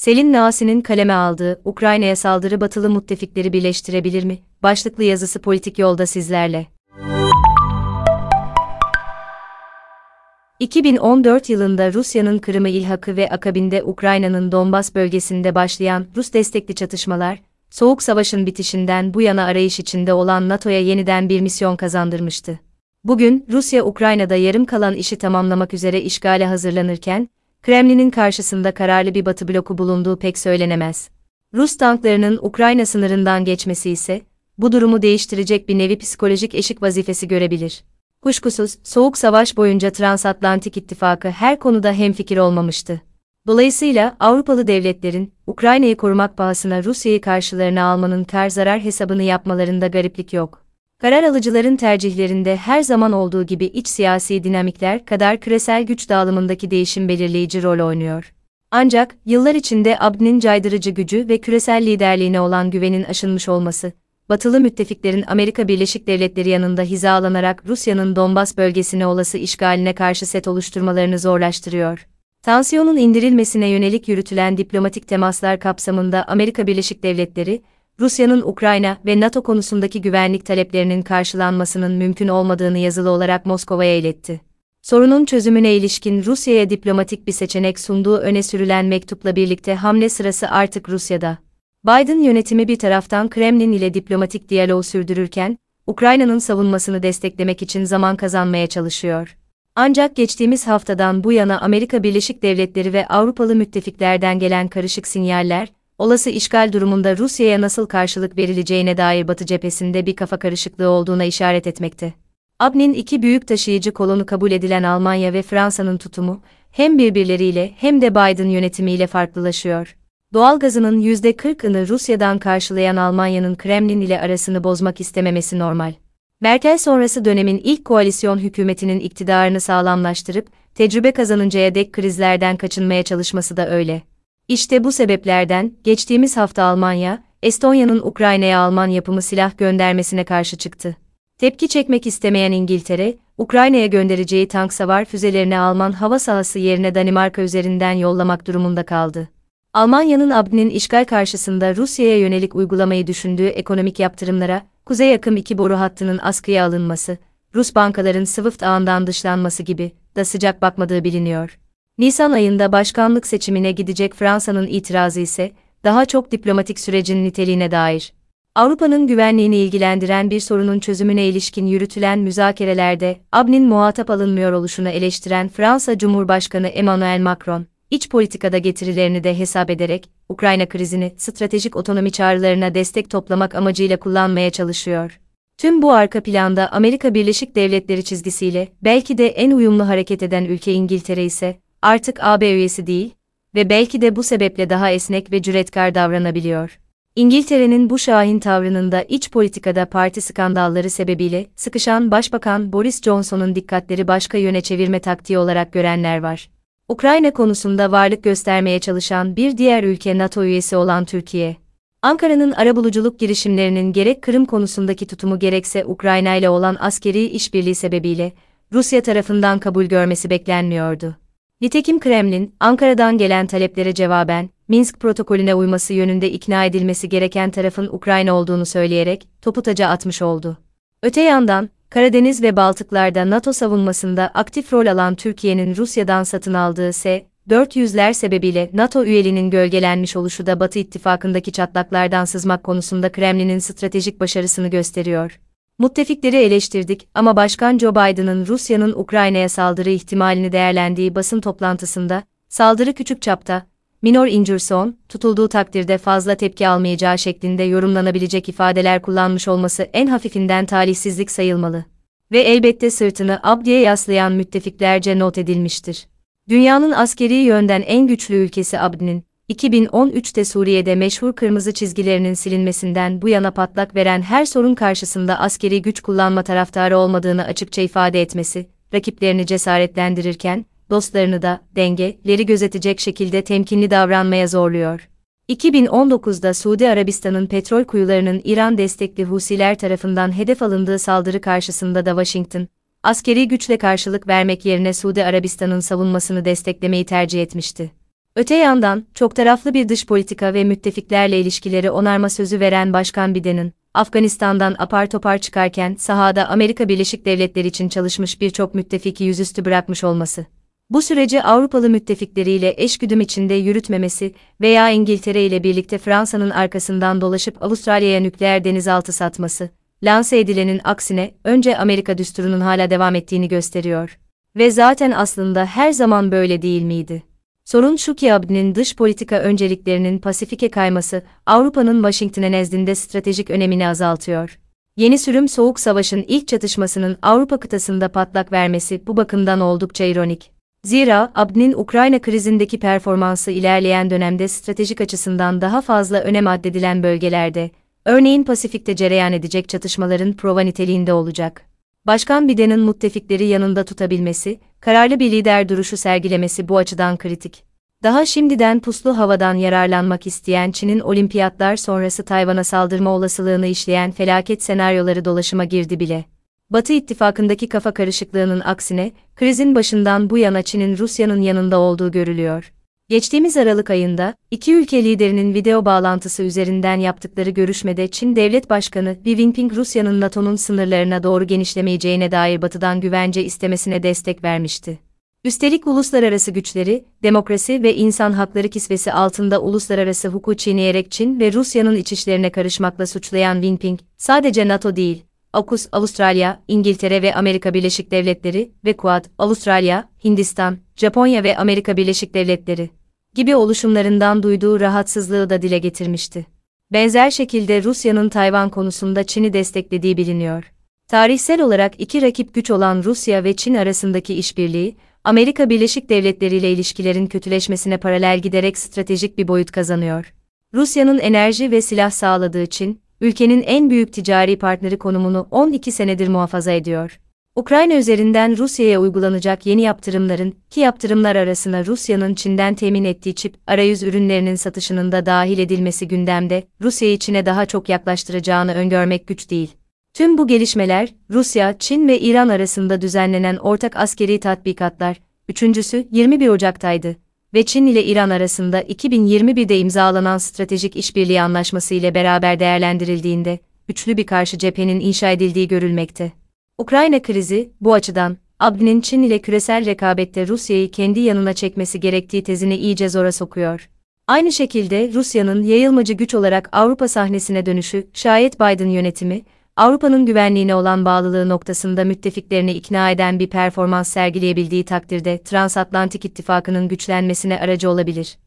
Selin Nasi'nin kaleme aldığı Ukrayna'ya saldırı batılı müttefikleri birleştirebilir mi? Başlıklı yazısı politik yolda sizlerle. 2014 yılında Rusya'nın Kırım'ı ilhakı ve akabinde Ukrayna'nın Donbas bölgesinde başlayan Rus destekli çatışmalar, Soğuk Savaş'ın bitişinden bu yana arayış içinde olan NATO'ya yeniden bir misyon kazandırmıştı. Bugün Rusya Ukrayna'da yarım kalan işi tamamlamak üzere işgale hazırlanırken, Kremlin'in karşısında kararlı bir Batı bloku bulunduğu pek söylenemez. Rus tanklarının Ukrayna sınırından geçmesi ise bu durumu değiştirecek bir nevi psikolojik eşik vazifesi görebilir. Kuşkusuz, Soğuk Savaş boyunca Transatlantik İttifakı her konuda hemfikir olmamıştı. Dolayısıyla Avrupalı devletlerin Ukrayna'yı korumak pahasına Rusya'yı karşılarına almanın kar zarar hesabını yapmalarında gariplik yok. Karar alıcıların tercihlerinde her zaman olduğu gibi iç siyasi dinamikler kadar küresel güç dağılımındaki değişim belirleyici rol oynuyor. Ancak yıllar içinde ABD'nin caydırıcı gücü ve küresel liderliğine olan güvenin aşınmış olması, batılı müttefiklerin Amerika Birleşik Devletleri yanında hizalanarak Rusya'nın Donbas bölgesine olası işgaline karşı set oluşturmalarını zorlaştırıyor. Tansiyonun indirilmesine yönelik yürütülen diplomatik temaslar kapsamında Amerika Birleşik Devletleri, Rusya'nın Ukrayna ve NATO konusundaki güvenlik taleplerinin karşılanmasının mümkün olmadığını yazılı olarak Moskova'ya iletti. Sorunun çözümüne ilişkin Rusya'ya diplomatik bir seçenek sunduğu öne sürülen mektupla birlikte hamle sırası artık Rusya'da. Biden yönetimi bir taraftan Kremlin ile diplomatik diyaloğu sürdürürken, Ukrayna'nın savunmasını desteklemek için zaman kazanmaya çalışıyor. Ancak geçtiğimiz haftadan bu yana Amerika Birleşik Devletleri ve Avrupalı müttefiklerden gelen karışık sinyaller, olası işgal durumunda Rusya'ya nasıl karşılık verileceğine dair Batı cephesinde bir kafa karışıklığı olduğuna işaret etmekte. AB'nin iki büyük taşıyıcı kolonu kabul edilen Almanya ve Fransa'nın tutumu, hem birbirleriyle hem de Biden yönetimiyle farklılaşıyor. Doğalgazının %40'ını Rusya'dan karşılayan Almanya'nın Kremlin ile arasını bozmak istememesi normal. Merkel sonrası dönemin ilk koalisyon hükümetinin iktidarını sağlamlaştırıp, tecrübe kazanıncaya dek krizlerden kaçınmaya çalışması da öyle. İşte bu sebeplerden, geçtiğimiz hafta Almanya, Estonya'nın Ukrayna'ya Alman yapımı silah göndermesine karşı çıktı. Tepki çekmek istemeyen İngiltere, Ukrayna'ya göndereceği tank savar füzelerini Alman hava sahası yerine Danimarka üzerinden yollamak durumunda kaldı. Almanya'nın ABD'nin işgal karşısında Rusya'ya yönelik uygulamayı düşündüğü ekonomik yaptırımlara, Kuzey Akım 2 boru hattının askıya alınması, Rus bankaların SWIFT ağından dışlanması gibi da sıcak bakmadığı biliniyor. Nisan ayında başkanlık seçimine gidecek Fransa'nın itirazı ise daha çok diplomatik sürecin niteliğine dair. Avrupa'nın güvenliğini ilgilendiren bir sorunun çözümüne ilişkin yürütülen müzakerelerde AB'nin muhatap alınmıyor oluşunu eleştiren Fransa Cumhurbaşkanı Emmanuel Macron, iç politikada getirilerini de hesap ederek, Ukrayna krizini stratejik otonomi çağrılarına destek toplamak amacıyla kullanmaya çalışıyor. Tüm bu arka planda Amerika Birleşik Devletleri çizgisiyle belki de en uyumlu hareket eden ülke İngiltere ise artık AB üyesi değil ve belki de bu sebeple daha esnek ve cüretkar davranabiliyor. İngiltere'nin bu şahin tavrının da iç politikada parti skandalları sebebiyle sıkışan Başbakan Boris Johnson'un dikkatleri başka yöne çevirme taktiği olarak görenler var. Ukrayna konusunda varlık göstermeye çalışan bir diğer ülke NATO üyesi olan Türkiye. Ankara'nın arabuluculuk girişimlerinin gerek Kırım konusundaki tutumu gerekse Ukrayna ile olan askeri işbirliği sebebiyle Rusya tarafından kabul görmesi beklenmiyordu. Nitekim Kremlin, Ankara'dan gelen taleplere cevaben, Minsk protokolüne uyması yönünde ikna edilmesi gereken tarafın Ukrayna olduğunu söyleyerek topu taca atmış oldu. Öte yandan, Karadeniz ve Baltıklar'da NATO savunmasında aktif rol alan Türkiye'nin Rusya'dan satın aldığı S-400'ler sebebiyle NATO üyeliğinin gölgelenmiş oluşu da Batı ittifakındaki çatlaklardan sızmak konusunda Kremlin'in stratejik başarısını gösteriyor. Müttefikleri eleştirdik ama Başkan Joe Biden'ın Rusya'nın Ukrayna'ya saldırı ihtimalini değerlendiği basın toplantısında, saldırı küçük çapta, minor injurson, tutulduğu takdirde fazla tepki almayacağı şeklinde yorumlanabilecek ifadeler kullanmış olması en hafifinden talihsizlik sayılmalı. Ve elbette sırtını Abdi'ye yaslayan müttefiklerce not edilmiştir. Dünyanın askeri yönden en güçlü ülkesi Abdi'nin, 2013'te Suriye'de meşhur kırmızı çizgilerinin silinmesinden bu yana patlak veren her sorun karşısında askeri güç kullanma taraftarı olmadığını açıkça ifade etmesi, rakiplerini cesaretlendirirken, dostlarını da dengeleri gözetecek şekilde temkinli davranmaya zorluyor. 2019'da Suudi Arabistan'ın petrol kuyularının İran destekli Husiler tarafından hedef alındığı saldırı karşısında da Washington, askeri güçle karşılık vermek yerine Suudi Arabistan'ın savunmasını desteklemeyi tercih etmişti. Öte yandan, çok taraflı bir dış politika ve müttefiklerle ilişkileri onarma sözü veren Başkan Biden'ın, Afganistan'dan apar topar çıkarken sahada Amerika Birleşik Devletleri için çalışmış birçok müttefiki yüzüstü bırakmış olması. Bu süreci Avrupalı müttefikleriyle eşgüdüm içinde yürütmemesi veya İngiltere ile birlikte Fransa'nın arkasından dolaşıp Avustralya'ya nükleer denizaltı satması, lanse edilenin aksine önce Amerika düsturunun hala devam ettiğini gösteriyor. Ve zaten aslında her zaman böyle değil miydi? Sorun şu ki Abdi'nin dış politika önceliklerinin Pasifik'e kayması, Avrupa'nın Washington'a nezdinde stratejik önemini azaltıyor. Yeni sürüm Soğuk Savaş'ın ilk çatışmasının Avrupa kıtasında patlak vermesi bu bakımdan oldukça ironik. Zira Abdi'nin Ukrayna krizindeki performansı ilerleyen dönemde stratejik açısından daha fazla önem addedilen bölgelerde, örneğin Pasifik'te cereyan edecek çatışmaların prova niteliğinde olacak. Başkan Biden'in müttefikleri yanında tutabilmesi, kararlı bir lider duruşu sergilemesi bu açıdan kritik. Daha şimdiden puslu havadan yararlanmak isteyen Çin'in olimpiyatlar sonrası Tayvan'a saldırma olasılığını işleyen felaket senaryoları dolaşıma girdi bile. Batı ittifakındaki kafa karışıklığının aksine, krizin başından bu yana Çin'in Rusya'nın yanında olduğu görülüyor. Geçtiğimiz Aralık ayında, iki ülke liderinin video bağlantısı üzerinden yaptıkları görüşmede Çin Devlet Başkanı Xi Jinping Rusya'nın NATO'nun sınırlarına doğru genişlemeyeceğine dair Batı'dan güvence istemesine destek vermişti. Üstelik uluslararası güçleri, demokrasi ve insan hakları kisvesi altında uluslararası hukuku çiğneyerek Çin ve Rusya'nın iç işlerine karışmakla suçlayan Jinping, sadece NATO değil, AUKUS, Avustralya, İngiltere ve Amerika Birleşik Devletleri ve Quad, Avustralya, Hindistan, Japonya ve Amerika Birleşik Devletleri gibi oluşumlarından duyduğu rahatsızlığı da dile getirmişti. Benzer şekilde Rusya'nın Tayvan konusunda Çin'i desteklediği biliniyor. Tarihsel olarak iki rakip güç olan Rusya ve Çin arasındaki işbirliği, Amerika Birleşik Devletleri ile ilişkilerin kötüleşmesine paralel giderek stratejik bir boyut kazanıyor. Rusya'nın enerji ve silah sağladığı Çin, ülkenin en büyük ticari partneri konumunu 12 senedir muhafaza ediyor. Ukrayna üzerinden Rusya'ya uygulanacak yeni yaptırımların, ki yaptırımlar arasında Rusya'nın Çin'den temin ettiği çip, arayüz ürünlerinin satışının da dahil edilmesi gündemde, Rusya'yı Çin'e daha çok yaklaştıracağını öngörmek güç değil. Tüm bu gelişmeler, Rusya, Çin ve İran arasında düzenlenen ortak askeri tatbikatlar, üçüncüsü 21 Ocak'taydı ve Çin ile İran arasında 2021'de imzalanan stratejik işbirliği anlaşması ile beraber değerlendirildiğinde, üçlü bir karşı cephenin inşa edildiği görülmekte. Ukrayna krizi, bu açıdan, Abdi'nin Çin ile küresel rekabette Rusya'yı kendi yanına çekmesi gerektiği tezini iyice zora sokuyor. Aynı şekilde Rusya'nın yayılmacı güç olarak Avrupa sahnesine dönüşü, şayet Biden yönetimi, Avrupa'nın güvenliğine olan bağlılığı noktasında müttefiklerini ikna eden bir performans sergileyebildiği takdirde transatlantik ittifakının güçlenmesine aracı olabilir.